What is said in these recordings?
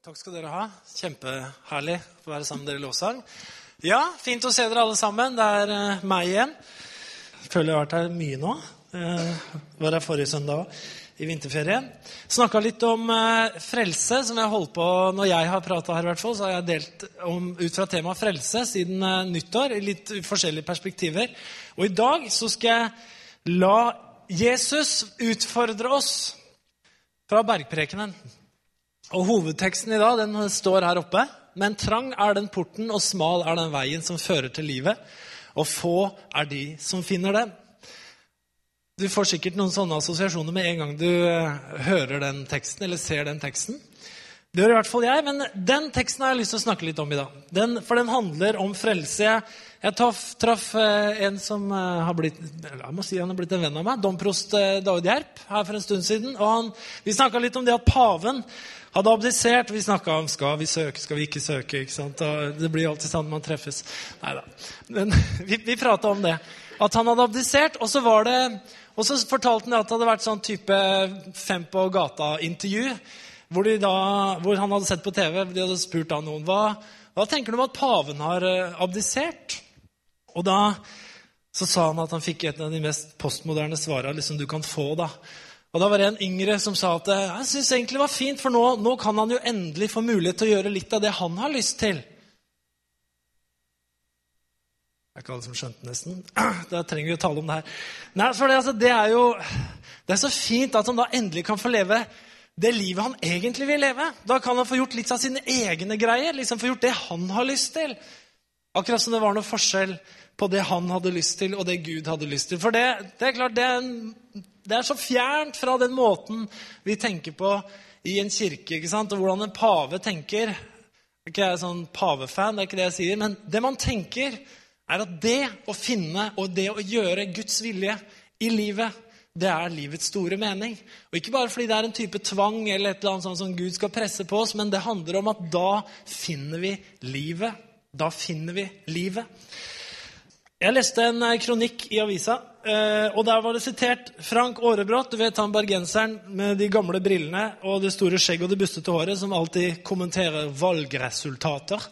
Takk skal dere ha. Kjempeherlig å være sammen med dere i lovsang. Ja, fint å se dere alle sammen. Det er uh, meg igjen. Jeg føler jeg har vært her mye nå. Uh, var her forrige søndag òg, i vinterferien. Snakka litt om uh, frelse, som jeg holdt på når jeg har prata her. i hvert fall, Så har jeg delt om, ut fra temaet frelse siden nyttår i litt forskjellige perspektiver. Og i dag så skal jeg la Jesus utfordre oss fra bergprekenen. Og Hovedteksten i dag den står her oppe. Men trang er den porten, og smal er den veien som fører til livet. Og få er de som finner den. Du får sikkert noen sånne assosiasjoner med en gang du eh, hører den teksten, eller ser den teksten. Det gjør i hvert fall jeg, men den teksten har jeg lyst til å snakke litt om i dag. Den, for den handler om frelse. Jeg, jeg traff, eh, en som eh, har blitt jeg må si han har blitt en venn av meg, domprost David Gjerp, her for en stund siden. og han, Vi snakka litt om det at paven hadde abdisert. Vi snakka om skal vi søke, skal vi ikke søke. ikke sant? Det blir alltid sånn man treffes. Nei da. Men vi, vi prata om det. At han hadde abdisert. Og så var det, og så fortalte han at det hadde vært sånn type Fem på gata-intervju. Hvor, hvor, han hadde sett på TV. De hadde spurt av noen hva, hva tenker du om at paven har eh, abdisert. Og da så sa han at han fikk et av de mest postmoderne svarene liksom, du kan få. da. Og Da var det en yngre som sa at jeg synes egentlig det var fint, for nå, nå, kan han jo endelig få mulighet til å gjøre litt av det han har lyst til. Det er ikke alle som skjønte nesten. Da trenger vi å tale om det her. Nei, for det, altså, det, er jo det er så fint at han da endelig kan få leve det livet han egentlig vil leve. Da kan han få gjort litt av sine egne greier. liksom Få gjort det han har lyst til. Akkurat som det var noe forskjell på det han hadde lyst til, og det Gud hadde lyst til. For det, det er klart, det er en det er så fjernt fra den måten vi tenker på i en kirke. ikke sant? Og hvordan en pave tenker. Ikke jeg er sånn pavefan, det er ikke det jeg sier. Men det man tenker, er at det å finne og det å gjøre Guds vilje i livet, det er livets store mening. Og Ikke bare fordi det er en type tvang eller et eller annet sånt som Gud skal presse på oss, men det handler om at da finner vi livet. Da finner vi livet. Jeg leste en eh, kronikk i avisa, eh, og der var det sitert Frank Aarebrot, du vet han bergenseren med de gamle brillene og det store skjegget og det bustete håret, som alltid kommenterer valgresultater.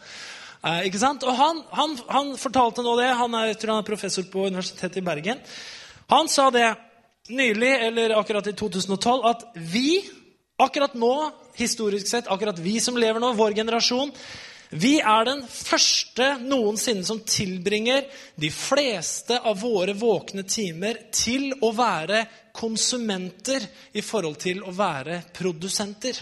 Eh, ikke sant? Og han, han, han fortalte nå det. Han er, jeg tror han er professor på Universitetet i Bergen. Han sa det nylig, eller akkurat i 2012, at vi akkurat nå, historisk sett, akkurat vi som lever nå, vår generasjon, vi er den første noensinne som tilbringer de fleste av våre våkne timer til å være konsumenter i forhold til å være produsenter.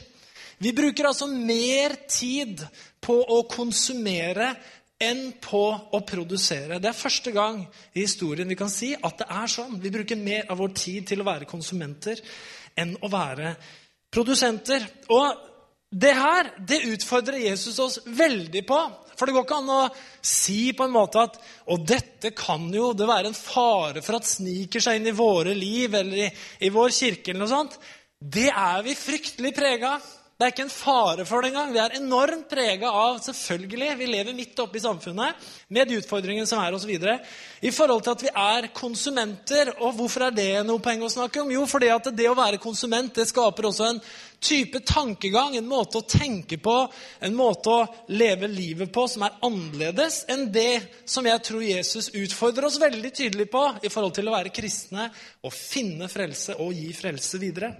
Vi bruker altså mer tid på å konsumere enn på å produsere. Det er første gang i historien vi kan si at det er sånn. Vi bruker mer av vår tid til å være konsumenter enn å være produsenter. Og det her det utfordrer Jesus oss veldig på. For det går ikke an å si på en måte at Og dette kan jo det være en fare for at sniker seg inn i våre liv eller i, i vår kirke. eller noe sånt. Det er vi fryktelig prega av. Det er ikke en fare for det engang. Vi er enormt prega av selvfølgelig, Vi lever midt oppe i samfunnet med de utfordringene som er osv. I forhold til at vi er konsumenter. Og hvorfor er det noe poeng å snakke om? Jo, fordi at det å være konsument det skaper også en type tankegang, en måte å tenke på, en måte å leve livet på som er annerledes enn det som jeg tror Jesus utfordrer oss veldig tydelig på i forhold til å være kristne og finne frelse og gi frelse videre.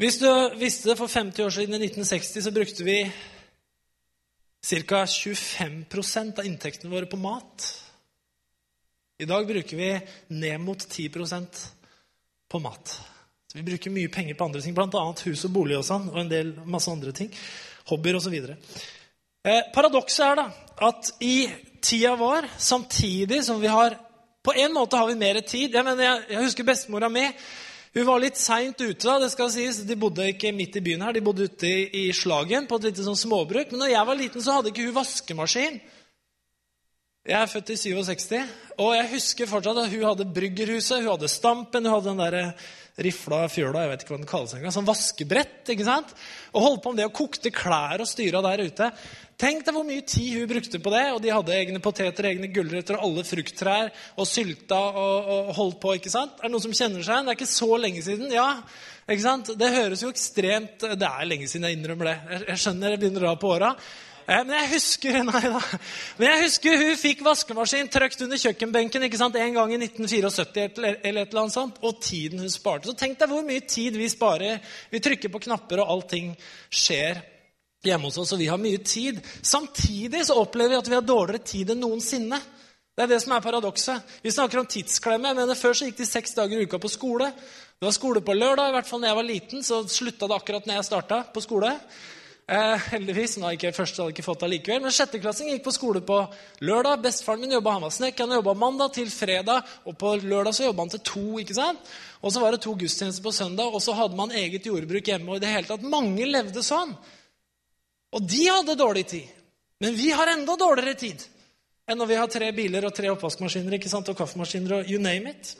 Hvis du visste det for 50 år siden, i 1960, så brukte vi ca. 25% av inntektene våre på mat. I dag bruker vi ned mot 10% på mat. Så vi bruker mye penger på andre ting, bl.a. hus og bolig og sånn, og en del masse andre ting. Hobbyer osv. Eh, paradokset er da at i tida vår, samtidig som vi har På en måte har vi mer tid. Jeg, mener, jeg, jeg husker bestemora mi. Hun var litt seint ute. da, det skal sies. De bodde ikke midt i byen her, de bodde ute i, i Slagen på et lite sånn småbruk. Men når jeg var liten, så hadde ikke hun vaskemaskin. Jeg er født i 67, og jeg husker fortsatt at hun hadde Bryggerhuset, hun hadde Stampen, hun hadde den der rifla fjøla, jeg vet ikke hva den kalles engang, sånn vaskebrett. ikke sant? Og holdt på med det og kokte klær og styra der ute. Tenk deg hvor mye tid hun brukte på det. Og de hadde egne poteter, egne gulrøtter og alle frukttrær og sylta og, og, holdt på. ikke sant? Er det noen som kjenner seg igjen? Det er ikke så lenge siden. Ja, ikke sant? Det høres jo ekstremt Det er lenge siden jeg innrømmer det. Jeg, jeg skjønner jeg begynner å dra på åra. Eh, men jeg husker nei da. Men jeg husker hun fikk vaskemaskin trykt under kjøkkenbenken ikke sant, en gang i 1974 eller et eller annet sånt, og tiden hun sparte. Så tenk deg hvor mye tid vi sparer. Vi trykker på knapper, og allting skjer hjemme hos oss, og vi har mye tid. Samtidig så opplever vi at vi har dårligere tid enn noensinne. Det er det som er paradokset. Vi snakker om tidsklemme. Jeg mener, Før så gikk de seks dager i uka på skole. Det var skole på lørdag. i hvert fall når jeg var liten, så slutta det akkurat når jeg starta på skole. Eh, heldigvis. Hun har ikke første hadde ikke fått det likevel. Men sjetteklassing gikk på skole på lørdag. Bestefaren min jobba, han var snekker. Han jobba mandag til fredag, og på lørdag så jobba han til to. ikke sant? Og så var det to gudstjenester på søndag, og så hadde man eget jordbruk hjemme. og i det hele tatt, Mange levde sånn. Og de hadde dårlig tid. Men vi har enda dårligere tid enn når vi har tre biler og tre oppvaskmaskiner ikke sant? og kaffemaskiner og you name it.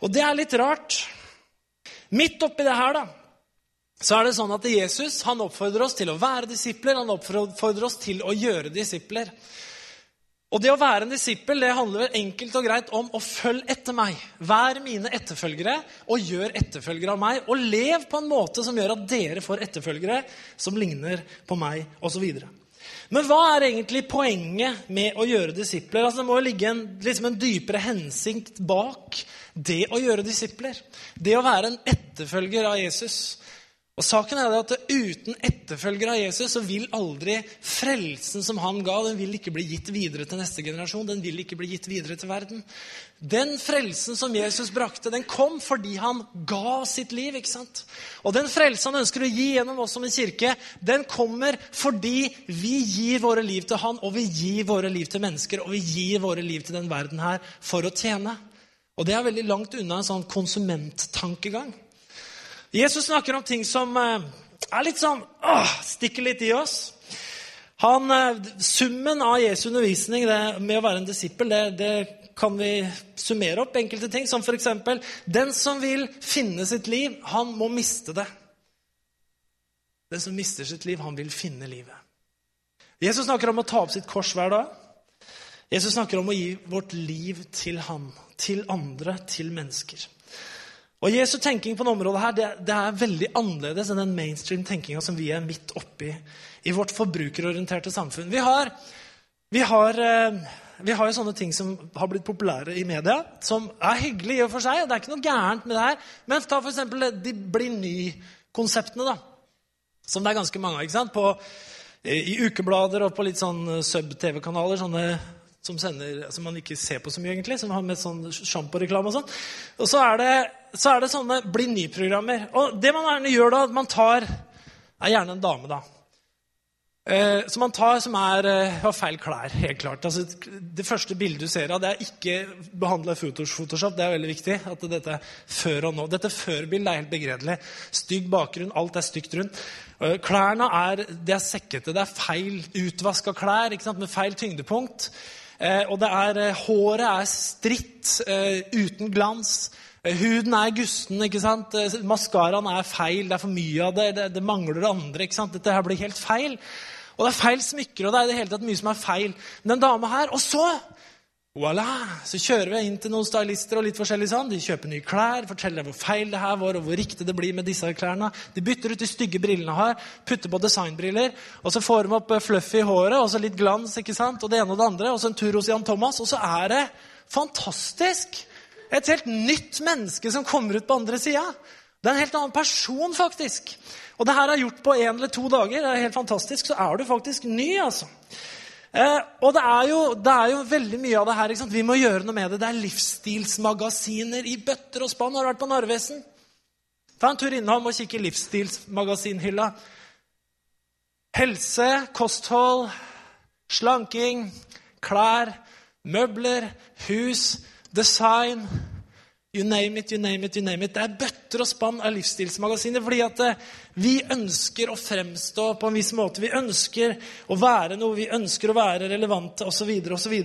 Og det er litt rart. Midt oppi det her, da, så er det sånn at Jesus han oppfordrer oss til å være disipler, han oppfordrer oss til å gjøre disipler. Og det å være en disippel det handler enkelt og greit om å følge etter meg. Vær mine etterfølgere og gjør etterfølgere av meg. Og lev på en måte som gjør at dere får etterfølgere som ligner på meg, osv. Men hva er egentlig poenget med å gjøre disipler? Altså, det må jo ligge en, liksom en dypere hensikt bak det å gjøre disipler. Det å være en etterfølger av Jesus. Og saken er at Uten etterfølgere av Jesus så vil aldri frelsen som han ga, den vil ikke bli gitt videre til neste generasjon. Den vil ikke bli gitt videre til verden. Den frelsen som Jesus brakte, den kom fordi han ga sitt liv. ikke sant? Og den frelsen han ønsker å gi gjennom oss som en kirke, den kommer fordi vi gir våre liv til han, og vi gir våre liv til mennesker, og vi gir våre liv til den verden her for å tjene. Og det er veldig langt unna en sånn konsumenttankegang. Jesus snakker om ting som eh, er litt sånn åh, stikker litt i oss. Han, eh, summen av Jesu undervisning det, med å være en disippel, det, det kan vi summere opp enkelte ting. Som f.eks.: Den som vil finne sitt liv, han må miste det. Den som mister sitt liv, han vil finne livet. Jesus snakker om å ta opp sitt kors hver dag. Jesus snakker om å gi vårt liv til han, til andre, til mennesker. Og Jesu tenking på dette området her, det, det, er veldig annerledes enn den mainstream tenkinga som vi er midt oppi i vårt forbrukerorienterte samfunn. Vi har, vi, har, eh, vi har, jo sånne ting som har blitt populære i media, som er hyggelig i og for seg. og det er ikke noe gærent med det her. Men ta f.eks. de blir ny-konseptene, da. Som det er ganske mange av. ikke sant? På, I ukeblader og på litt sånn sub-TV-kanaler. sånne som, sender, som, man ikke ser på så mye, egentlig, som har med sånn sjamporeklame og sånn. Og så er, det, så er det sånne bli ny-programmer. Og det man gjerne gjør da, man tar er gjerne en dame, da. Eh, som man tar som er, eh, har feil klær, helt klart. Altså, det første bildet du ser av, det er ikke behandla i Photoshop. Det er veldig viktig. at Dette før og nå. Dette før-bildet er helt begredelig. Stygg bakgrunn, alt er stygt rundt. Eh, klærne er, det er sekkete. Det er feil utvaska klær med feil tyngdepunkt. Eh, og det er, eh, håret er stritt, eh, uten glans. Huden er gusten. ikke sant? Maskaraen er feil. Det er for mye av det. Det, det mangler andre. ikke sant? Dette her blir helt feil. Og det er feil smykker, og det er det hele tatt mye som er feil. Men den dama her Og så Voilà! Så kjører vi inn til noen stylister og litt forskjellig sånn. De kjøper nye klær, forteller hvor feil det her var, og hvor riktig det blir med disse klærne. De bytter ut de stygge brillene har, putter på designbriller, og så får de opp eh, fluffy håret, og så litt glans, ikke sant? og det ene og det andre, og så en tur hos Jan Thomas, og så er det fantastisk! Et helt nytt menneske som kommer ut på andre sida. Det er en helt annen person, faktisk. Og det her er gjort på én eller to dager. Det er helt fantastisk. Så er du faktisk ny, altså. Eh, og det er, jo, det er, jo, veldig mye av det her. Vi må gjøre noe med det. Det er livsstilsmagasiner i bøtter og spann. Har du vært på Narvesen? Ta en tur innom og kikk i livsstilsmagasinhylla. Helse, kosthold, slanking, klær, møbler, hus, design You name it, you name it, you name it. Det er bøtter og spann av livsstilsmagasiner fordi at eh, vi ønsker å fremstå på en viss måte. Vi ønsker å være noe, vi ønsker å være relevante osv. osv.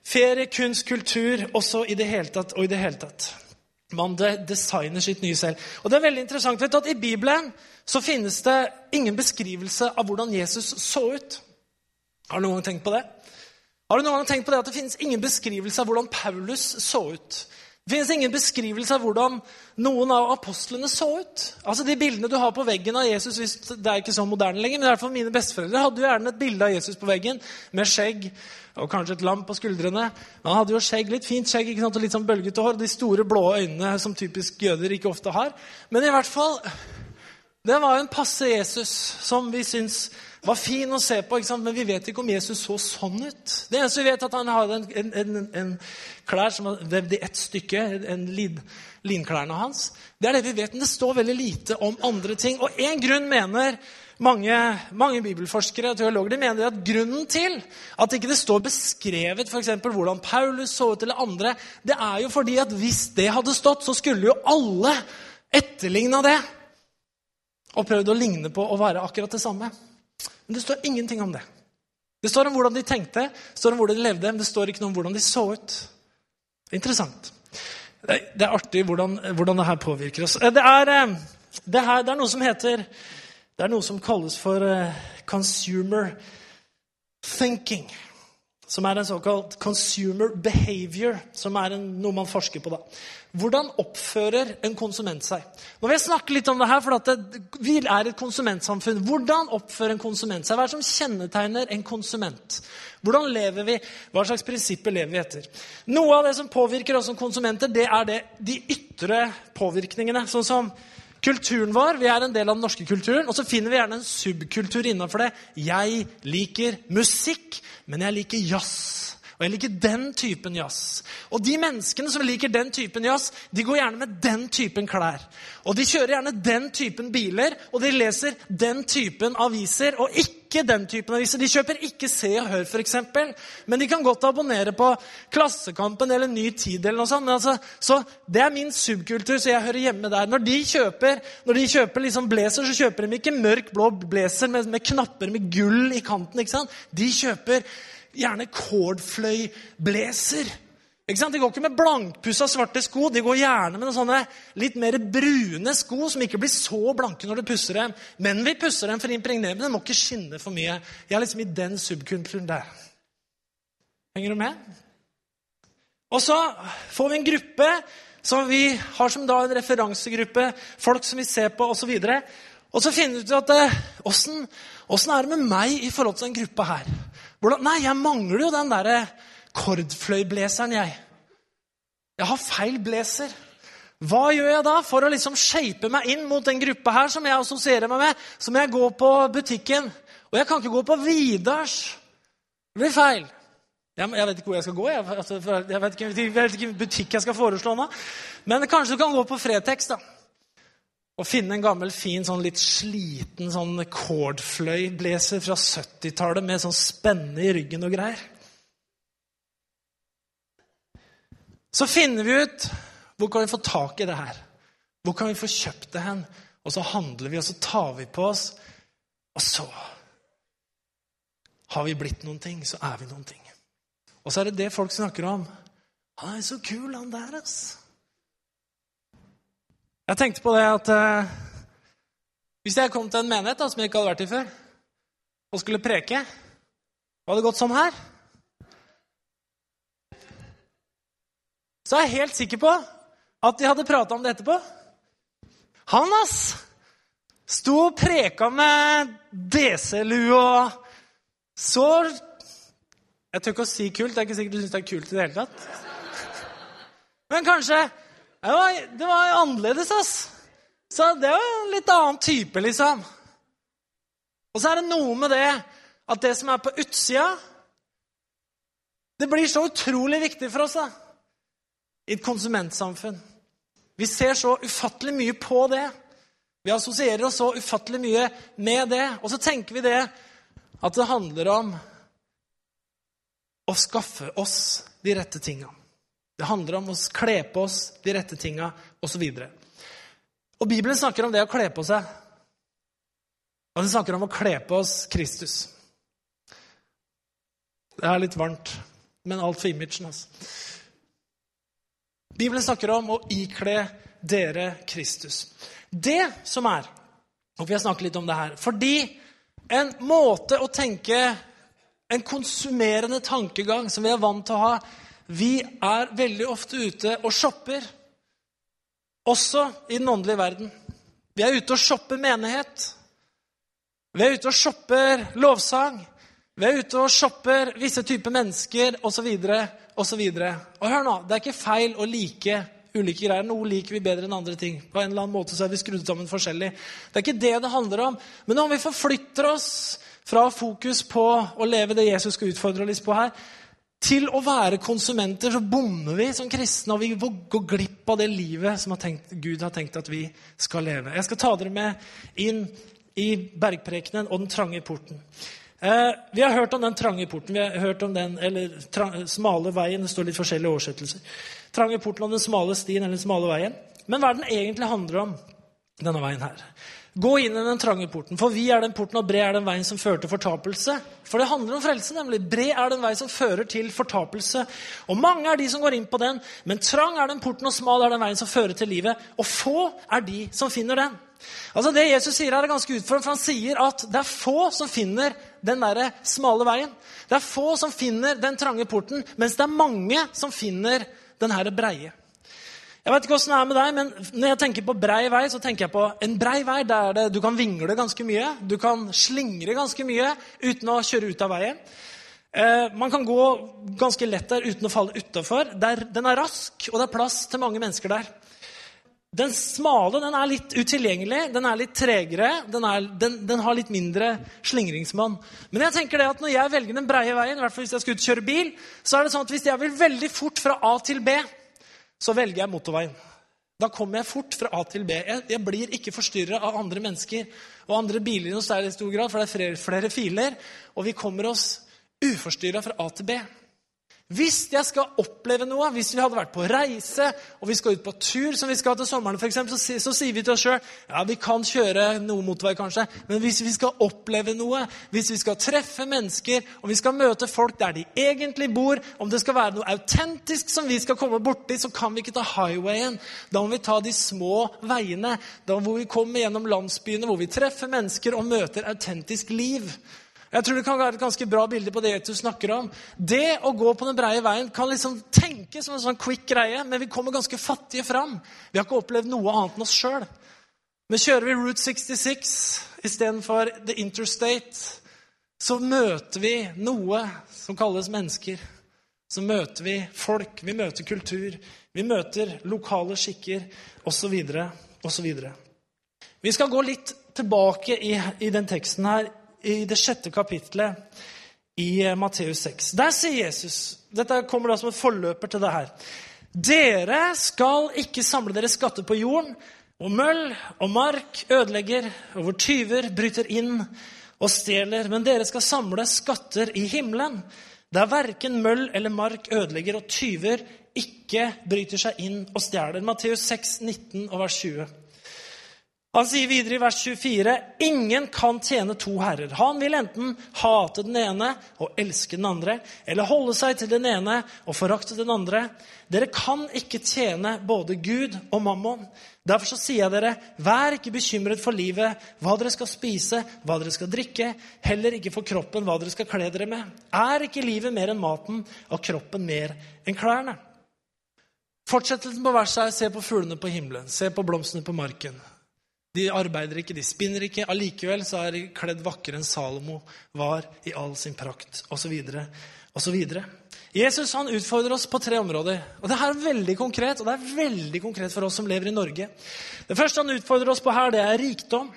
Ferie, kunst, kultur også i det hele tatt og i det hele tatt. Man designer sitt nye selv. Og det er veldig interessant vet du, at I Bibelen så finnes det ingen beskrivelse av hvordan Jesus så ut. Har du noen gang tenkt på det? Har du noen gang tenkt på det at det finnes ingen beskrivelse av hvordan Paulus så ut? Det finnes ingen beskrivelse av hvordan noen av apostlene så ut. Altså De bildene du har på veggen av Jesus Det er ikke så moderne lenger, men i hvert fall mine besteforeldre hadde jo gjerne et bilde av Jesus på veggen med skjegg og kanskje et lam på skuldrene. Han hadde jo skjegg, litt fint skjegg ikke sant, og litt sånn bølgete hår. og De store, blå øynene som typisk jøder ikke ofte har. Men i hvert fall Det var en passe Jesus som vi syns var fin å se på, men vi vet ikke om Jesus så sånn ut. Det eneste vi vet, er at han hadde en, en, en, en klær som var vevd i ett stykke, en lin, linklærne hans. Det er det vi vet, men det står veldig lite om andre ting. Og én grunn mener mange, mange, bibelforskere og teologer de mener at grunnen til at ikke det står beskrevet for eksempel, hvordan Paulus så ut, eller andre, det er jo fordi at hvis det hadde stått, så skulle jo alle etterligna det. Og prøvd å ligne på å være akkurat det samme. Men det står ingenting om det. Det står om hvordan de tenkte, det står om hvordan de levde, men det står ikke noe om hvordan de så ut. Interessant. Det er artig hvordan, hvordan det her påvirker oss. Det er, eh, det, her, det er, noe som heter Det er noe som kalles for eh, consumer thinking. Som er en såkalt consumer behavior, som er en, noe man forsker på. da. Hvordan oppfører en konsument seg? Nå vil jeg snakke litt om det her, for det, vi er et konsumentsamfunn. Hvordan oppfører en konsument seg? Hva er det som kjennetegner en konsument? Hvordan lever vi? Hva slags prinsipper lever vi etter? Noe av det som påvirker oss som konsumenter, det er det, de ytre påvirkningene. Sånn som kulturen vår. Vi er en del av den norske kulturen. Og så finner vi gjerne en subkultur innenfor det. Jeg liker musikk, men jeg liker jazz. Og jeg liker den typen jazz. Og de menneskene som liker den typen jazz, de går gjerne med den typen klær. Og de kjører gjerne den typen biler, og de leser den typen aviser. Og ikke den typen aviser. De kjøper ikke Se og Hør, f.eks. Men de kan godt abonnere på Klassekampen eller Ny Tid eller noe sånt. Altså, så det er min subkultur, så jeg hører hjemme der. Når de kjøper, når de kjøper liksom blazer, så kjøper de ikke mørk blå blazer med, med knapper med gull i kanten. ikke sant? De kjøper gjerne cordfløy-blazer. De går ikke med blankpussa svarte sko. De går gjerne med sånne litt mer brune sko som ikke blir så blanke når du pusser dem. Men vi pusser dem for å impregnere, må ikke skinne for mye. Jeg er liksom i den subkulturen der. Henger du med? Og så får vi en gruppe som vi har som da en referansegruppe, folk som vi ser på osv. Og, og så finner vi ut at eh, åssen er det med meg i forhold til den gruppa her? Hvordan? Nei, jeg mangler jo den derre kordfløybleseren, jeg. Jeg har feil blazer. Hva gjør jeg da for å liksom shape meg inn mot den gruppa her som jeg assosierer meg med? Så må jeg gå på butikken. Og jeg kan ikke gå på Vidars. Det blir feil. Jeg, jeg vet ikke hvor jeg skal gå. Jeg, altså, jeg, vet ikke, jeg vet ikke butikk jeg skal foreslå nå. Men kanskje du kan gå på Fretex da. Og finne en gammel, fin, sånn litt sliten sånn cordfløy-blazer fra 70-tallet med sånn spenne i ryggen og greier. Så finner vi ut hvor kan vi få tak i det her. Hvor kan vi få kjøpt det hen? Og så handler vi, og så tar vi på oss. Og så har vi blitt noen ting, så er vi noen ting. Og så er det det folk snakker om. Han er så kul, han der, ass. Jeg tenkte på det at eh, hvis jeg kom til en menighet da, som jeg ikke hadde vært i før, og skulle preke og hadde gått sånn her? så er jeg helt sikker på at de hadde prata om det etterpå. Han, ass! Sto og preka med DC-lue og så Jeg tør ikke å si kult. Det er ikke sikkert du syns det er kult i det hele tatt. Men kanskje Det var, det var annerledes, ass. Så det var en litt annen type, liksom. Og så er det noe med det at det som er på utsida, det blir så utrolig viktig for oss. da i et konsumentsamfunn. Vi ser så ufattelig mye på det. Vi assosierer oss så ufattelig mye med det. Og så tenker vi det at det handler om å skaffe oss de rette tinga. Det handler om å kle på oss de rette tinga, osv. Og, Bibelen snakker om det å kle på seg. Og den snakker om å kle på oss Kristus. Det er litt varmt, men alt for imagen, altså. Bibelen snakker om å ikle dere Kristus. Det som er Og vi har snakket litt om det her. Fordi en måte å tenke En konsumerende tankegang som vi er vant til å ha Vi er veldig ofte ute og shopper. Også i den åndelige verden. Vi er ute og shopper menighet. Vi er ute og shopper lovsang. Vi er ute og shopper visse typer mennesker osv. osv. Og hør nå, det er ikke feil å like ulike greier. Noe liker vi bedre enn andre ting. På en eller annen måte så er vi skrudd sammen forskjellig. Det er ikke det det handler om. Men om vi forflytter oss fra fokus på å leve det Jesus skal utfordre oss på her, til å være konsumenter, så bommer vi som kristne, og vi går glipp av det livet som har tenkt, Gud har tenkt at vi skal leve. Jeg skal ta dere med inn i bergprekenen og den trange porten. Eh, vi har hørt om den trange porten, vi har hørt om den, eller tra, smale veien. Det står litt forskjellige oversettelser. Trange porten og den smale stien eller den smale veien. Men hva er den egentlig handler om, denne veien her? Gå inn i den trange porten, for vi er den porten, og bred er den veien som fører til fortapelse. For det handler om frelse, nemlig. Bred er den vei som fører til fortapelse. Og mange er de som går inn på den, men trang er den porten, og smal er den veien som fører til livet. Og få er de som finner den. Altså Det Jesus sier her, er ganske utfordrende, for han sier at det er få som finner den der smale veien. Det er få som finner den trange porten, mens det er mange som finner den her breie. Jeg vet ikke hvordan det er med deg, men Når jeg tenker på brei vei, så tenker jeg på en brei vei der det, du kan vingle ganske mye. Du kan slingre ganske mye uten å kjøre ut av veien. Eh, man kan gå ganske lett der uten å falle utafor. Den er rask, og det er plass til mange mennesker der. Den smale den er litt utilgjengelig, den er litt tregere, den, er, den, den, har litt mindre slingringsmonn. Men jeg tenker det at når jeg velger den breie veien, i hvert fall hvis jeg skal ut kjøre bil, så er det sånn at hvis jeg vil veldig fort fra A til B, så velger jeg motorveien. Da kommer jeg fort fra A til B. Jeg, jeg blir ikke forstyrra av andre mennesker og andre biler i noe stor grad, for det er flere, flere filer, og vi kommer oss uforstyrra fra A til B. Hvis jeg skal oppleve noe, hvis vi hadde vært på reise og vi skal ut på tur, som vi skal til sommeren, eksempel, så, så sier vi til oss sjøl ja, vi kan kjøre noe motorvei, kanskje, men hvis vi skal oppleve noe, hvis vi skal treffe mennesker og vi skal møte folk der de egentlig bor, om det skal være noe autentisk som vi skal komme borti, så kan vi ikke ta highwayen. Da må vi ta de små veiene, da hvor vi kommer gjennom landsbyene, hvor vi treffer mennesker og møter autentisk liv. Jeg tror det kan være et ganske bra bilde på det Jesus snakker om. Det å gå på den breie veien kan liksom tenkes som en sånn quick greie, men vi kommer ganske fattige fram. Vi har ikke opplevd noe annet enn oss sjøl. Men kjører vi Route 66 istedenfor The Interstate, så møter vi noe som kalles mennesker. Så møter vi folk, vi møter kultur, vi møter lokale skikker osv. osv. Vi skal gå litt tilbake i, i den teksten her i det sjette kapittelet i eh, Matteus 6. Der sier Jesus Dette kommer da som en forløper til det her. Dere skal ikke samle dere skatter på jorden, hvor møll og mark ødelegger, og hvor tyver bryter inn og stjeler. Men dere skal samle skatter i himmelen, der verken møll eller mark ødelegger, og tyver ikke bryter seg inn og stjeler. Matteus 6, 19 og vers 20. Han sier videre i vers 24.: Ingen kan tjene to herrer. Han vil enten hate den ene og elske den andre, eller holde seg til den ene og forakte den andre. Dere kan ikke tjene både Gud og mammon. Derfor så sier jeg dere, vær ikke bekymret for livet, hva dere skal spise, hva dere skal drikke, heller ikke for kroppen, hva dere skal kle dere med. Er ikke livet mer enn maten, og kroppen mer enn klærne? Fortsettelsen på verset er se på fuglene på himmelen, se på blomstene på marken. De arbeider ikke, de spinner ikke. Allikevel så er de kledd vakrere enn Salomo var i all sin prakt, osv. osv. Jesus han utfordrer oss på tre områder. Og Det her er veldig konkret, og det er veldig konkret for oss som lever i Norge. Det første han utfordrer oss på her, det er rikdom.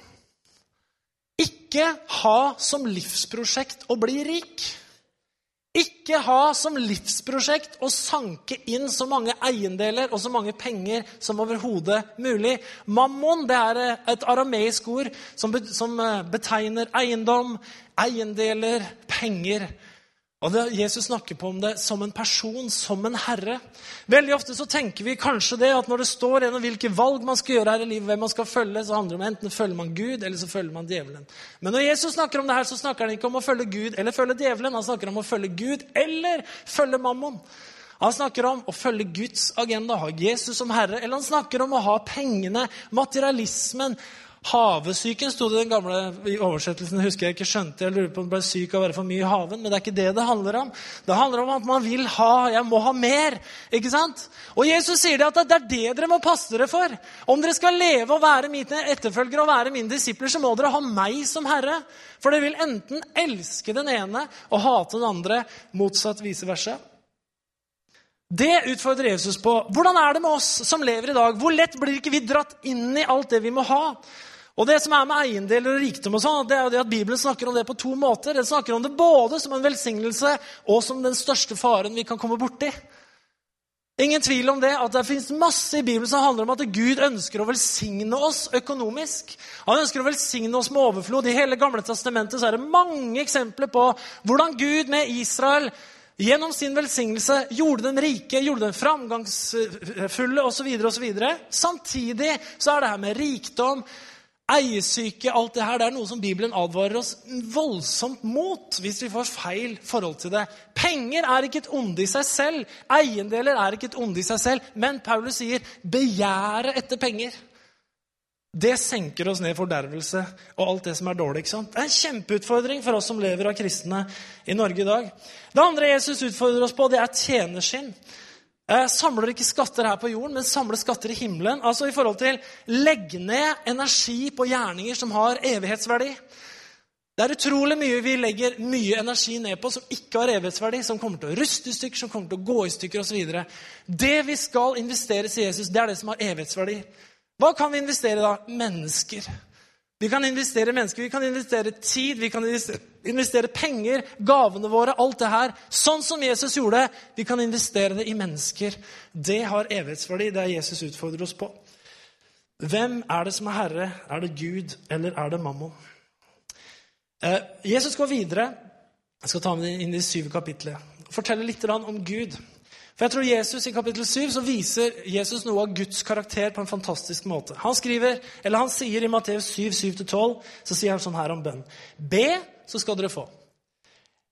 Ikke ha som livsprosjekt å bli rik. Ikke ha som livsprosjekt å sanke inn så mange eiendeler og så mange penger som overhodet mulig. Mammon det er et arameisk ord som eh, betegner eiendom, eiendeler, penger. Og det, Jesus snakker på om det som en person, som en herre. Veldig ofte så tenker vi kanskje det at når det står gjennom hvilke valg man skal gjøre her i livet, hvem man skal følge, så handler det om enten følger man Gud eller så følger man djevelen. Men når Jesus snakker om det her, så snakker han ikke om å følge Gud eller følge djevelen. Han snakker om å følge Gud eller følge mammon. Han snakker om å følge Guds agenda, ha Jesus som herre. Eller han snakker om å ha pengene, materialismen, Havesyken sto det i den gamle oversettelsen. husker Jeg ikke skjønte, jeg lurer på om det ble syk av å være for mye i haven. Men det er ikke det det handler om. Det handler om at man vil ha. Jeg må ha mer. ikke sant? Og Jesus sier det at det er det dere må passe dere for. Om dere skal leve og være mine etterfølgere og være mine disipler, så må dere ha meg som herre. For dere vil enten elske den ene og hate den andre, motsatt vice versa. Det utfordrer Jesus på. Hvordan er det med oss som lever i dag? Hvor lett blir ikke vi dratt inn i alt det vi må ha? Og Det som er med eiendeler og rikdom, og sånn, det er jo at Bibelen snakker om det på to måter. Den snakker om det både som en velsignelse og som den største faren vi kan komme borti. Ingen tvil om det, at det fins masse i Bibelen som handler om at Gud ønsker å velsigne oss økonomisk. Han ønsker å velsigne oss med overflod. I hele Gamle testamentet så er det mange eksempler på hvordan Gud med Israel gjennom sin velsignelse gjorde dem rike, gjorde dem framgangsfulle osv. Samtidig så er det her med rikdom Eiesyke, alt det her, det er noe som Bibelen advarer oss voldsomt mot hvis vi får feil forhold til det. Penger er ikke et onde i seg selv. Eiendeler er ikke et onde i seg selv. Men Paulus sier begjæret etter penger. Det senker oss ned fordervelse og alt det som er dårlig. ikke sant? Det er en kjempeutfordring for oss som lever av kristne i Norge i dag. Det andre Jesus utfordrer oss på, det er tjenerskinn. Eh, samler ikke skatter her på jorden, men samler skatter i himmelen. Altså i forhold til legg ned energi på gjerninger som har evighetsverdi. Det er utrolig mye vi legger mye energi ned på som ikke har evighetsverdi, som kommer til å ruste i stykker, som kommer til å gå i stykker osv. Det vi skal investeres i Jesus, det er det som har evighetsverdi. Hva kan vi investere i da? Mennesker. Vi kan investere mennesker, vi kan investere tid, vi kan investere penger, gavene våre, alt det her. Sånn som Jesus gjorde. Vi kan investere det i mennesker. Det har evighetsverdi. Det er Jesus utfordrer oss på. Hvem er det som er herre? Er det Gud, eller er det mammon? Eh, Jesus går videre. Jeg skal ta med inn i syv kapitlet. Fortelle litt om Gud. For jeg tror Jesus I kapittel 7 så viser Jesus noe av Guds karakter på en fantastisk måte. Han skriver, eller han sier i Matteus 7, 7-12, så sier han sånn her om bønn. Be, så skal dere få.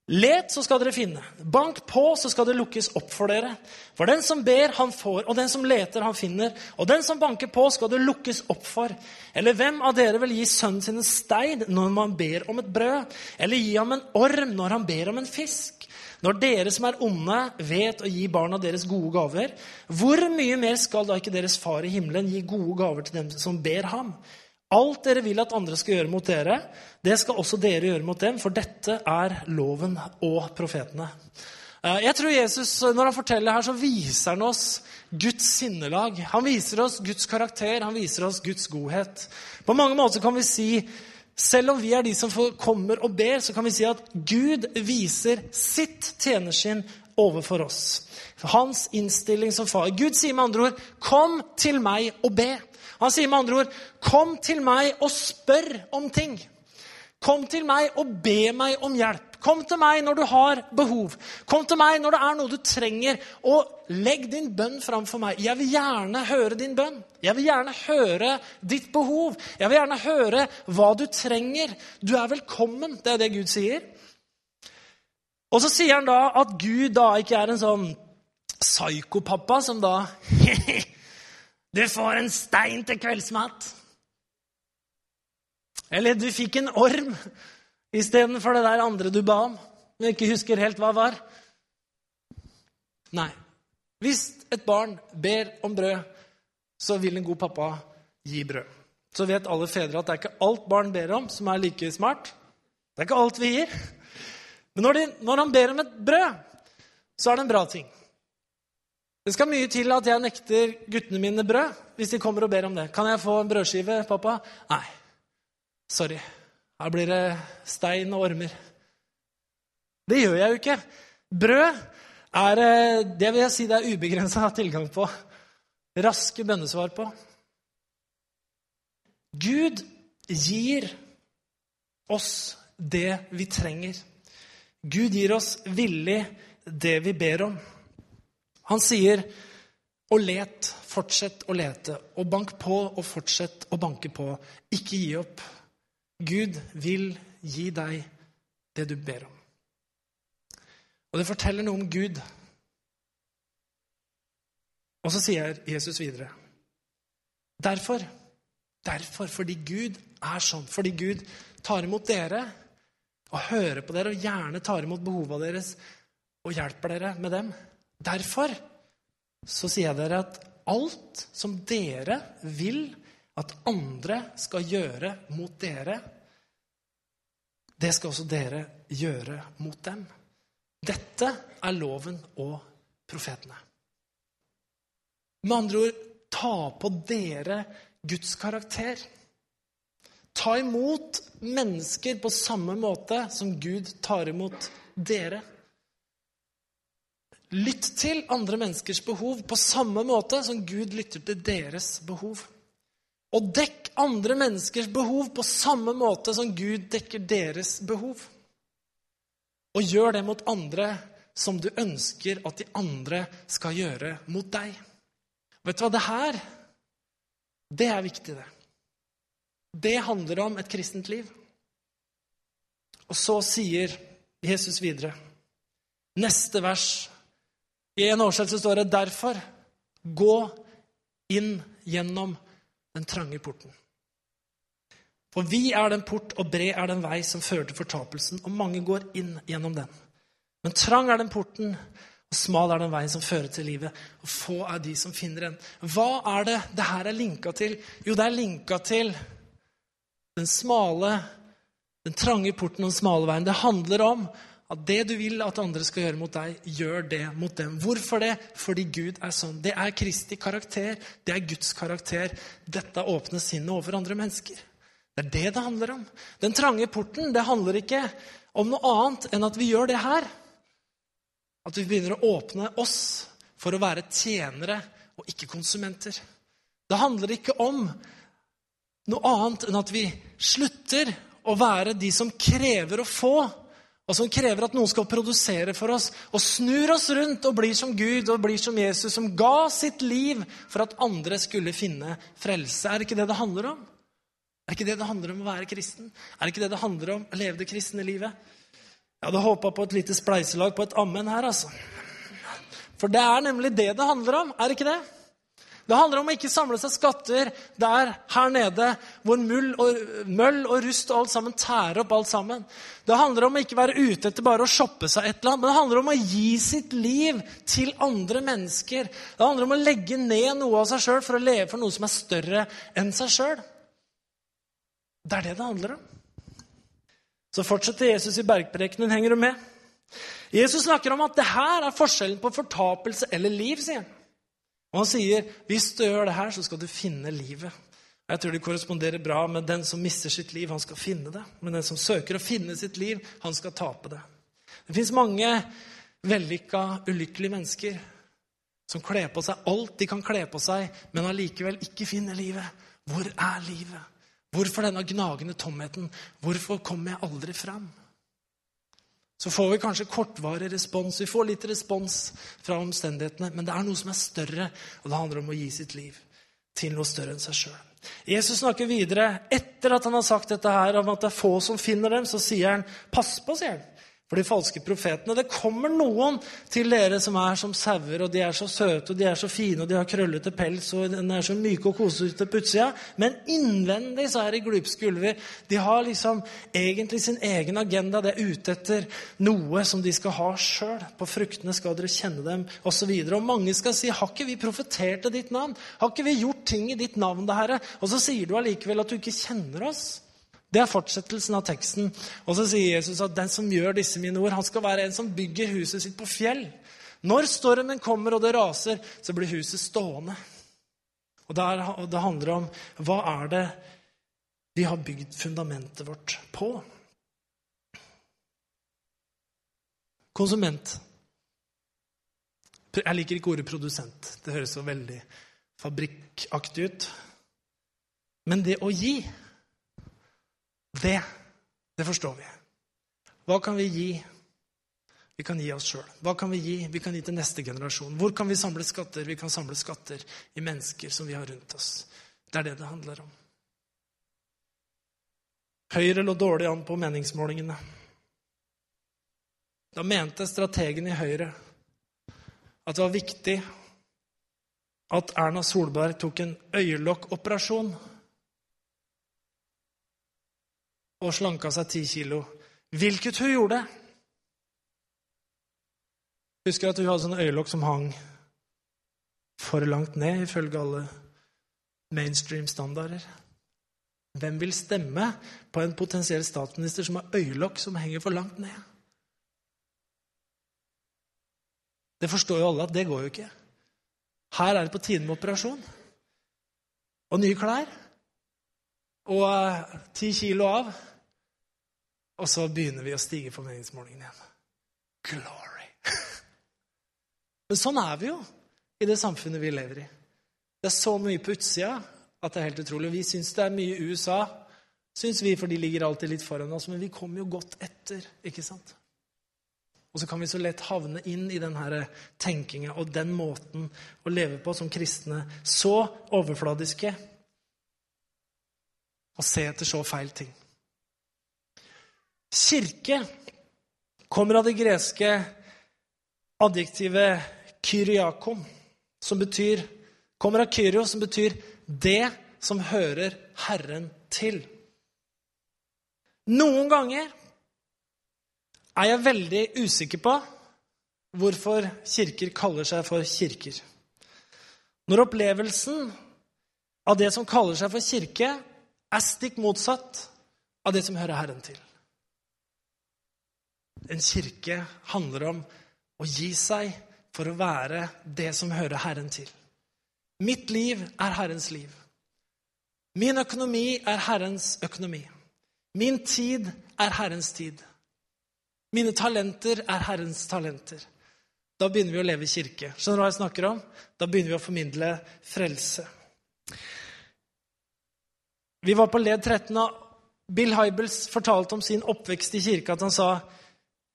Let, så skal dere finne. Bank på, så skal det lukkes opp for dere. For den som ber, han får, og den som leter, han finner. Og den som banker på, skal det lukkes opp for. Eller hvem av dere vil gi sønnen sin en stein når man ber om et brød? Eller gi ham en orm når han ber om en fisk? Når dere som er onde, vet å gi barna deres gode gaver, hvor mye mer skal da ikke deres far i himmelen gi gode gaver til dem som ber ham? Alt dere vil at andre skal gjøre mot dere, det skal også dere gjøre mot dem, for dette er loven og profetene. Eh, jeg tror Jesus, Når han forteller her, så viser han oss Guds sinnelag. Han viser oss Guds karakter, han viser oss Guds godhet. På mange måter kan vi si selv om vi er de som kommer og ber, så kan vi si at Gud viser sitt tjenerskinn overfor oss. Hans innstilling som far. Gud sier med andre ord, 'Kom til meg og be'. Han sier med andre ord, 'Kom til meg og spør om ting'. Kom til meg og be meg om hjelp. Kom til meg når du har behov. Kom til meg når det er noe du trenger. Og legg din bønn fram for meg. Jeg vil gjerne høre din bønn. Jeg vil gjerne høre ditt behov. Jeg vil gjerne høre hva du trenger. Du er velkommen. Det er det Gud sier. Og så sier han da at Gud da ikke er en sånn psykopappa som da Du får en stein til kveldsmat. Eller du fikk en orm istedenfor det der andre du ba om, men ikke husker helt hva det var. Nei. Hvis et barn ber om brød, så vil en god pappa gi brød. Så vet alle fedre at det er ikke alt barn ber om, som er like smart. Det er ikke alt vi gir. Men når, de, når han ber om et brød, så er det en bra ting. Det skal mye til at jeg nekter guttene mine brød hvis de kommer og ber om det. Kan jeg få en brødskive, pappa? Nei. Sorry. Her blir det stein og ormer. Det gjør jeg jo ikke. Brød er eh, det vil jeg si det er ubegrensa tilgang på. Raske bønnesvar på. Gud gir oss det vi trenger. Gud gir oss villig det vi ber om. Han sier og let, fortsett å lete. Og bank på og fortsett å banke på. Ikke gi opp. Gud vil gi deg det du ber om. Og det forteller noe om Gud. Og så sier Jesus videre Derfor, derfor, fordi Gud er sånn, fordi Gud tar imot dere og hører på dere og gjerne tar imot behova deres og hjelper dere med dem. Derfor så sier jeg dere at alt som dere vil at andre skal gjøre mot dere, det skal også dere gjøre mot dem. Dette er loven og profetene. Med andre ord ta på dere Guds karakter. Ta imot mennesker på samme måte som Gud tar imot dere. Lytt til andre menneskers behov på samme måte som Gud lytter til deres behov. Og dekk andre menneskers behov på samme måte som Gud dekker deres behov. Og gjør det mot andre som du ønsker at de andre skal gjøre mot deg. Vet du hva? Det her, det er viktig, det. Det handler om et kristent liv. Og så sier Jesus videre, neste vers I en oversettelse står det derfor gå inn gjennom den trange porten. For vi er den port, og bred er den vei som fører til fortapelsen, og mange går inn gjennom den. Men trang er den porten, og smal er den veien som fører til livet, og få er de som finner den. Hva er det det her er linka til? Jo, det er linka til den smale, den trange porten og den smale veien. Det handler om at det du vil at andre skal gjøre mot deg, gjør det mot dem. Hvorfor det? Fordi Gud er sånn. Det er Kristi karakter. Det er Guds karakter. Dette åpner sinnet overfor andre mennesker. Det er det det handler om. Den trange porten det handler ikke om noe annet enn at vi gjør det her. At vi begynner å åpne oss for å være tjenere og ikke konsumenter. Det handler ikke om noe annet enn at vi slutter å være de som krever å få, og som krever at noen skal produsere for oss, og snur oss rundt og blir som Gud og blir som Jesus, som ga sitt liv for at andre skulle finne frelse. Er det ikke det det handler om? Er det ikke det det handler om å være kristen? Er det ikke det det handler om å leve det kristne livet? Jeg hadde håpa på et lite spleiselag på et ammen her, altså. For det er nemlig det det handler om, er det ikke det? Det handler om å ikke samle seg skatter der her nede hvor og, møll og rust og alt sammen tærer opp alt sammen. Det handler om å ikke være ute etter bare å shoppe seg et eller annet, men det handler om å gi sitt liv til andre mennesker. Det handler om å legge ned noe av seg sjøl for å leve for noe som er større enn seg sjøl. Det er det det handler om. Så fortsetter Jesus i bergprekenen. Henger du med? Jesus snakker om at det her er forskjellen på fortapelse eller liv, sier han. Og han sier hvis du gjør det her, så skal du finne livet. Jeg tror det korresponderer bra med den som mister sitt liv, han skal finne det. Men den som søker å finne sitt liv, han skal tape det. Det fins mange vellykka, ulykkelige mennesker som kler på seg alt de kan kle på seg, men allikevel ikke finner livet. Hvor er livet? Hvorfor denne gnagende tomheten? Hvorfor kommer jeg aldri fram? Så får vi kanskje kortvarig respons. Vi får litt respons fra omstendighetene. Men det er noe som er større, og det handler om å gi sitt liv til noe større enn seg sjøl. Jesus snakker videre. Etter at han har sagt dette her, om at det er få som finner dem, så sier han, 'Pass på', sier han for de falske profetene. Det kommer noen til dere som er som sauer, og de er så søte og de er så fine og de har krøllete pels og den er så myke og kosete på utsida. Men innvendig så er de glupske ulver. De har liksom egentlig sin egen agenda. De er ute etter noe som de skal ha sjøl. På fruktene skal dere kjenne dem, osv. Og, og mange skal si, 'Har ikke vi profetert i ditt navn?' 'Har ikke vi gjort ting i ditt navn, det Herre?' Og så sier du allikevel at du ikke kjenner oss. Det er fortsettelsen av teksten. Og så sier Jesus at den som gjør disse mine ord, han skal være en som bygger huset sitt på fjell. Når stormen kommer og det raser, så blir huset stående. Og det handler om hva er det vi har bygd fundamentet vårt på? Konsument. Jeg liker ikke ordet produsent. Det høres så veldig fabrikkaktig ut. Men det å gi det, det forstår vi. Hva kan vi gi? Vi kan gi oss sjøl. Hva kan vi gi? Vi kan gi til neste generasjon. Hvor kan vi samle skatter? Vi kan samle skatter i mennesker som vi har rundt oss. Det er det det handler om. Høyre lå dårlig an på meningsmålingene. Da mente strategen i Høyre at det var viktig at Erna Solberg tok en øyelokkoperasjon og slanka seg ti kilo. Hvilket hun gjorde. Husker at hun hadde sånne øyelokk som hang for langt ned, ifølge alle mainstream-standarder. Hvem vil stemme på en potensiell statsminister som har øyelokk som henger for langt ned? Det forstår jo alle at det går jo ikke. Her er det på tide med operasjon. Og nye klær. Og eh, ti kilo av. Og så begynner vi å stige på meningsmålingen igjen. Glory! Men sånn er vi jo i det samfunnet vi lever i. Det er så mye på utsida at det er helt utrolig. Vi syns det er mye i USA, syns vi, for de ligger alltid litt foran oss. Men vi kommer jo godt etter, ikke sant? Og så kan vi så lett havne inn i denne tenkinga og den måten å leve på som kristne. Så overfladiske. Og se etter så feil ting. Kirke kommer av det greske adjektivet kyriakon, som betyr, kommer av kyrio, som betyr 'det som hører Herren til'. Noen ganger er jeg veldig usikker på hvorfor kirker kaller seg for kirker. Når opplevelsen av det som kaller seg for kirke, er stikk motsatt av det som hører Herren til. En kirke handler om å gi seg for å være det som hører Herren til. Mitt liv er Herrens liv. Min økonomi er Herrens økonomi. Min tid er Herrens tid. Mine talenter er Herrens talenter. Da begynner vi å leve i kirke. Skjønner du hva jeg snakker om? Da begynner vi å formidle frelse. Vi var på led 13, og Bill Hybels fortalte om sin oppvekst i kirke. At han sa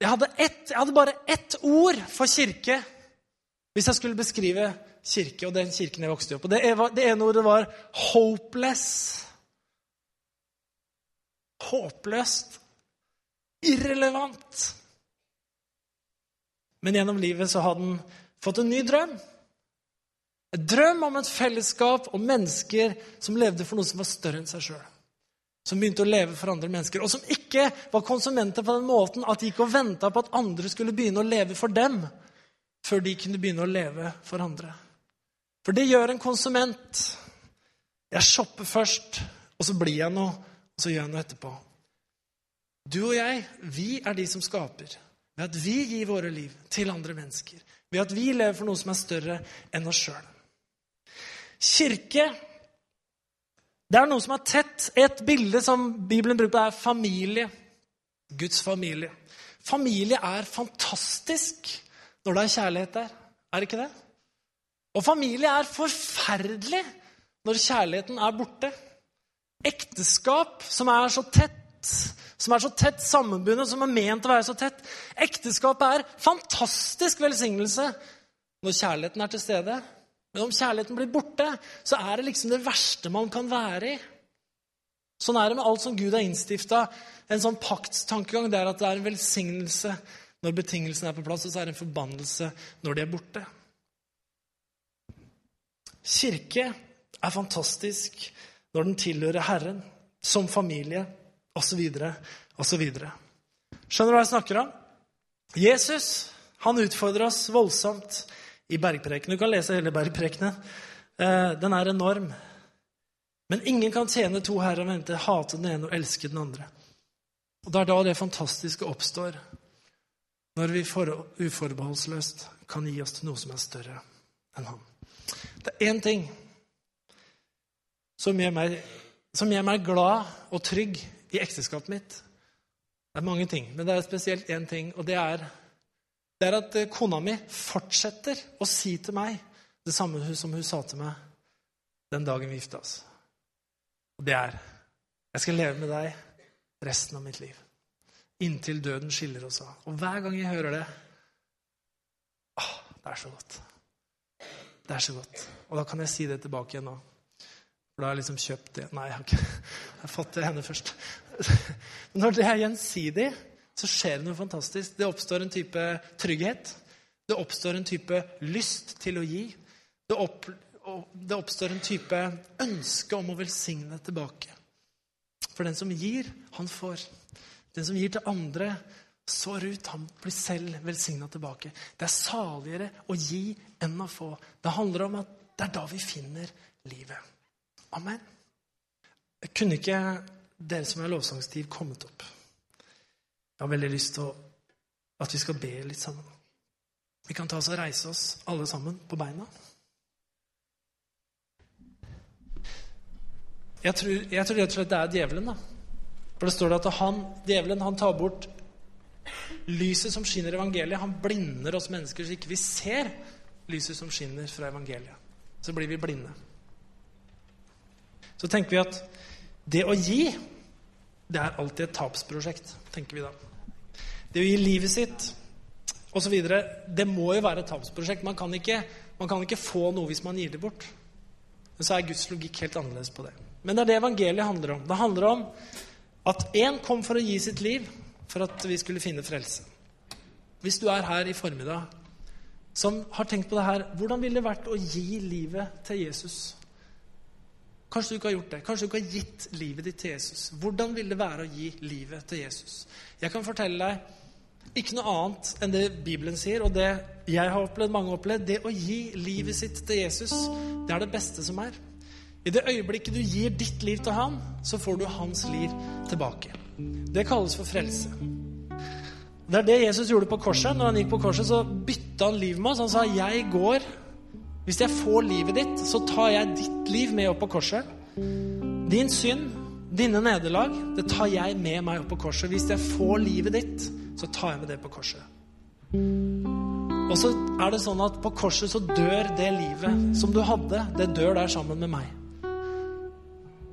jeg hadde, ett, jeg hadde bare ett ord for kirke hvis jeg skulle beskrive kirke og den kirken jeg vokste opp på. Det, det ene ordet var 'hopeless'. Håpløst irrelevant. Men gjennom livet så hadde han fått en ny drøm. En drøm om et fellesskap og mennesker som levde for noe som var større enn seg sjøl. Som begynte å leve for andre mennesker, og som ikke var konsumenter på den måten at de gikk og venta på at andre skulle begynne å leve for dem, før de kunne begynne å leve for andre. For det gjør en konsument. Jeg shopper først, og så blir jeg noe, og så gjør jeg noe etterpå. Du og jeg, vi er de som skaper. Ved at vi gir våre liv til andre mennesker. Ved at vi lever for noe som er større enn oss sjøl. Kirke det er noe som er tett. Et bilde som Bibelen bruker er familie. Guds familie. Familie er fantastisk når det er kjærlighet der. Er det ikke det? Og familie er forferdelig når kjærligheten er borte. Ekteskap som er så tett som er så tett sammenbundet, som er ment å være så tett. Ekteskapet er fantastisk velsignelse når kjærligheten er til stede. Men om kjærligheten blir borte, så er det liksom det verste man kan være i. Sånn er det med alt som Gud har innstifta. En sånn paktstankegang det er at det er en velsignelse når betingelsene er på plass, og så er det en forbannelse når de er borte. Kirke er fantastisk når den tilhører Herren, som familie osv., osv. Skjønner du hva jeg snakker om? Jesus han utfordrer oss voldsomt i bergprekenen. Du kan lese hele bergprekenen. Eh, den er enorm. Men ingen kan tjene to herrer og vente, hate den ene og elske den andre. Og Det er da det fantastiske oppstår, når vi uforbeholdsløst kan gi oss til noe som er større enn han. Det er én ting som gjør, meg, som gjør meg glad og trygg i ekteskapet mitt. Det er mange ting, men det er spesielt én ting, og det er, det er at eh, kona mi fortsetter å si til meg det samme som hun sa til meg den dagen vi gifta oss. Og det er Jeg skal leve med deg resten av mitt liv. Inntil døden skiller oss av. Og hver gang jeg hører det åh, Det er så godt. Det er så godt. Og da kan jeg si det tilbake igjen nå. For da har jeg liksom kjøpt det Nei, jeg har ikke jeg det henne først. Når det er gjensidig, så skjer det noe fantastisk. Det oppstår en type trygghet. Det oppstår en type lyst til å gi. Det opp, det oppstår en type ønske om å velsigne tilbake. For den som gir, han får. Den som gir til andre, sår ut. Han blir selv velsigna tilbake. Det er saligere å gi enn å få. Det handler om at det er da vi finner livet. Amen. Jeg kunne ikke dere som er lovsangstiv kommet opp. Jeg har veldig lyst til at vi skal be litt sammen. Vi kan ta oss og reise oss alle sammen på beina. Jeg tror, jeg tror rett og slett det er djevelen. da. For det står det at han, djevelen han tar bort lyset som skinner i evangeliet. Han blinder oss mennesker så ikke vi ser lyset som skinner fra evangeliet. Så blir vi blinde. Så tenker vi at det å gi, det er alltid et tapsprosjekt, tenker vi da. Det å gi livet sitt osv., det må jo være et tapsprosjekt. Man kan, ikke, man kan ikke få noe hvis man gir det bort. Men så er Guds logikk helt annerledes på det. Men det er det evangeliet handler om. Det handler om at én kom for å gi sitt liv for at vi skulle finne frelse. Hvis du er her i formiddag som har tenkt på det her Hvordan ville det vært å gi livet til Jesus? Kanskje du ikke har gjort det. Kanskje du ikke har gitt livet ditt til Jesus. Hvordan vil det være å gi livet til Jesus? Jeg kan fortelle deg ikke noe annet enn det Bibelen sier, og det jeg har opplevd, mange har opplevd. Det å gi livet sitt til Jesus, det er det beste som er. I det øyeblikket du gir ditt liv til han, så får du hans liv tilbake. Det kalles for frelse. Det er det Jesus gjorde på korset. Når han gikk på korset, så bytta han liv med oss. Han sa, 'Jeg går Hvis jeg får livet ditt, så tar jeg ditt liv med opp på korset.' Din synd, dine nederlag, det tar jeg med meg opp på korset. Hvis jeg får livet ditt, så tar jeg med det på korset. Og så er det sånn at på korset så dør det livet som du hadde, det dør der sammen med meg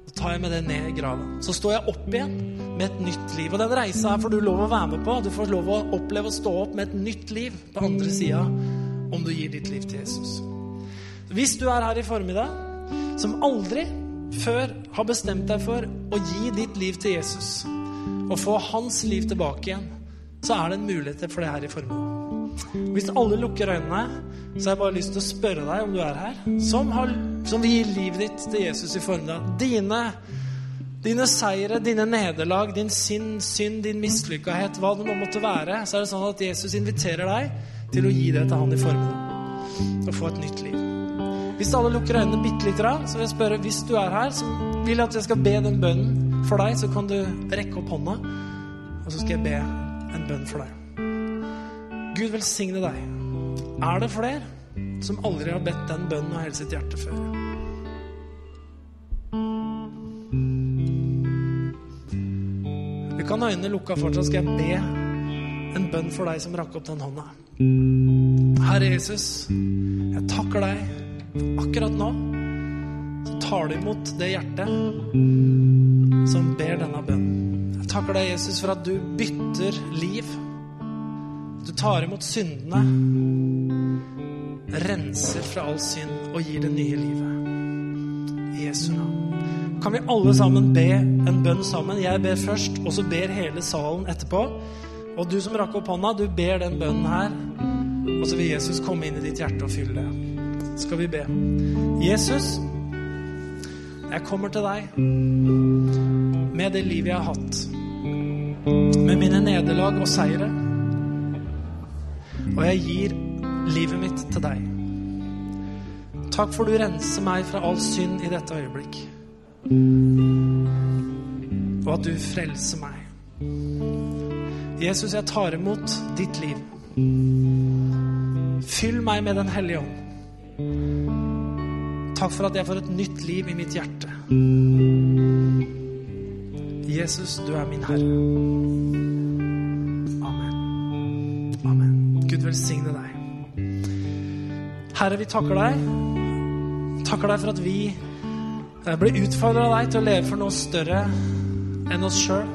Så tar jeg med det ned i graven. Så står jeg opp igjen med et nytt liv. Og den reisa her får du lov å være med på. Du får lov å oppleve å stå opp med et nytt liv på andre sida om du gir ditt liv til Jesus. Hvis du er her i formiddag som aldri før har bestemt deg for å gi ditt liv til Jesus og få hans liv tilbake igjen, så er det en mulighet for det her i formiddag. Hvis alle lukker øynene, så har jeg bare lyst til å spørre deg om du er her, som, har, som vil gi livet ditt til Jesus i formiddag. Dine, dine seire, dine nederlag, din sinn, synd, din mislykkahet, hva det nå måtte være, så er det sånn at Jesus inviterer deg til å gi det til han i formiddag. Og få et nytt liv. Hvis alle lukker øynene bitte litt, så vil jeg spørre hvis du er her, så vil jeg at jeg skal be den bønnen for deg, så kan du rekke opp hånda, og så skal jeg be en bønn for deg. Gud velsigne deg. Er det flere som aldri har bedt den bønnen av hele sitt hjerte før? Vi kan ha øynene lukka fortsatt, skal jeg be en bønn for deg som rakk opp den hånda. Herre Jesus, jeg takker deg akkurat nå. Så tar du imot det hjertet som ber denne bønnen. Takker deg, Jesus, for at du bytter liv du tar imot syndene, renser fra all synd og gir det nye livet. I Jesu navn. Kan vi alle sammen be en bønn sammen? Jeg ber først, og så ber hele salen etterpå. Og du som rakk opp hånda, du ber den bønnen her. Og så vil Jesus komme inn i ditt hjerte og fylle det. Skal vi be. Jesus, jeg kommer til deg med det livet jeg har hatt. Med mine nederlag og seire. Og jeg gir livet mitt til deg. Takk for du renser meg fra all synd i dette øyeblikk. Og at du frelser meg. Jesus, jeg tar imot ditt liv. Fyll meg med Den hellige ånd. Takk for at jeg får et nytt liv i mitt hjerte. Jesus, du er min Herre. Amen. Amen. Gud velsigne deg. Herre, vi takker deg. Takker deg for at vi ble blir utfordra av deg til å leve for noe større enn oss sjøl.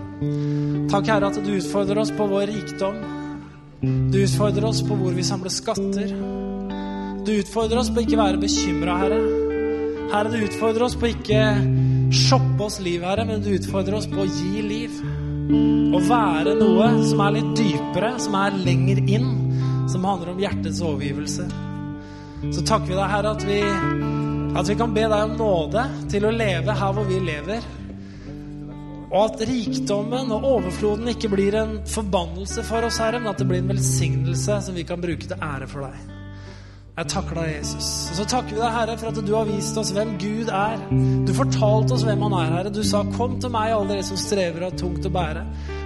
Takk, Herre, at du utfordrer oss på vår rikdom. Du utfordrer oss på hvor vi samler skatter. Du utfordrer oss på ikke være bekymra, Herre. Herre, du utfordrer oss på ikke shoppe oss liv, Herre, men du utfordrer oss på å gi liv. Å være noe som er litt dypere, som er lenger inn som handler om hjertets overgivelse. Så takker vi deg, Herre, at vi At vi kan be deg om nåde til å leve her hvor vi lever. Og at rikdommen og overfloden ikke blir en forbannelse for oss, Herre, men at det blir en velsignelse som vi kan bruke til ære for deg. Jeg takker deg, Jesus. Og så takker vi deg, Herre, for at du har vist oss hvem Gud er. Du fortalte oss hvem han er, Herre. Du sa 'Kom til meg, alle dere som strever og har tungt å bære',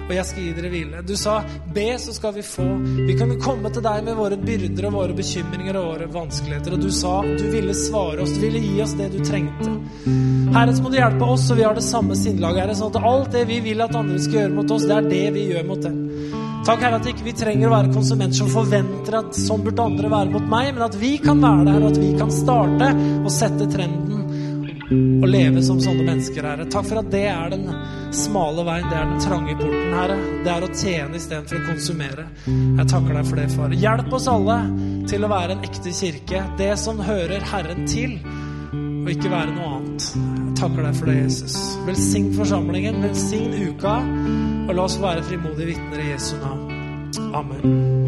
og jeg skal gi dere hvile. Du sa 'Be, så skal vi få'. Vi kan komme til deg med våre byrder og våre bekymringer og våre vanskeligheter. Og du sa du ville svare oss, du ville gi oss det du trengte. Herre, så må du hjelpe oss, så vi har det samme sinnlaget, Herre, sånn at alt det vi vil at andre skal gjøre mot oss, det er det vi gjør mot dem. Takk, Herre, at ikke vi trenger å være konsumenter som forventer at sånn burde andre være mot meg, men at vi kan være der, og at vi kan starte og sette trenden og leve som sånne mennesker, Herre. Takk for at det er den smale veien, det er den trange porten, Herre. Det er å tjene istedenfor å konsumere. Jeg takker deg for det, far. Hjelp oss alle til å være en ekte kirke, det som hører Herren til, og ikke være noe annet. Takker deg for det, Jesus. Velsign forsamlingen, velsign uka. Og la oss være frimodige vitner i Jesu navn. Amen.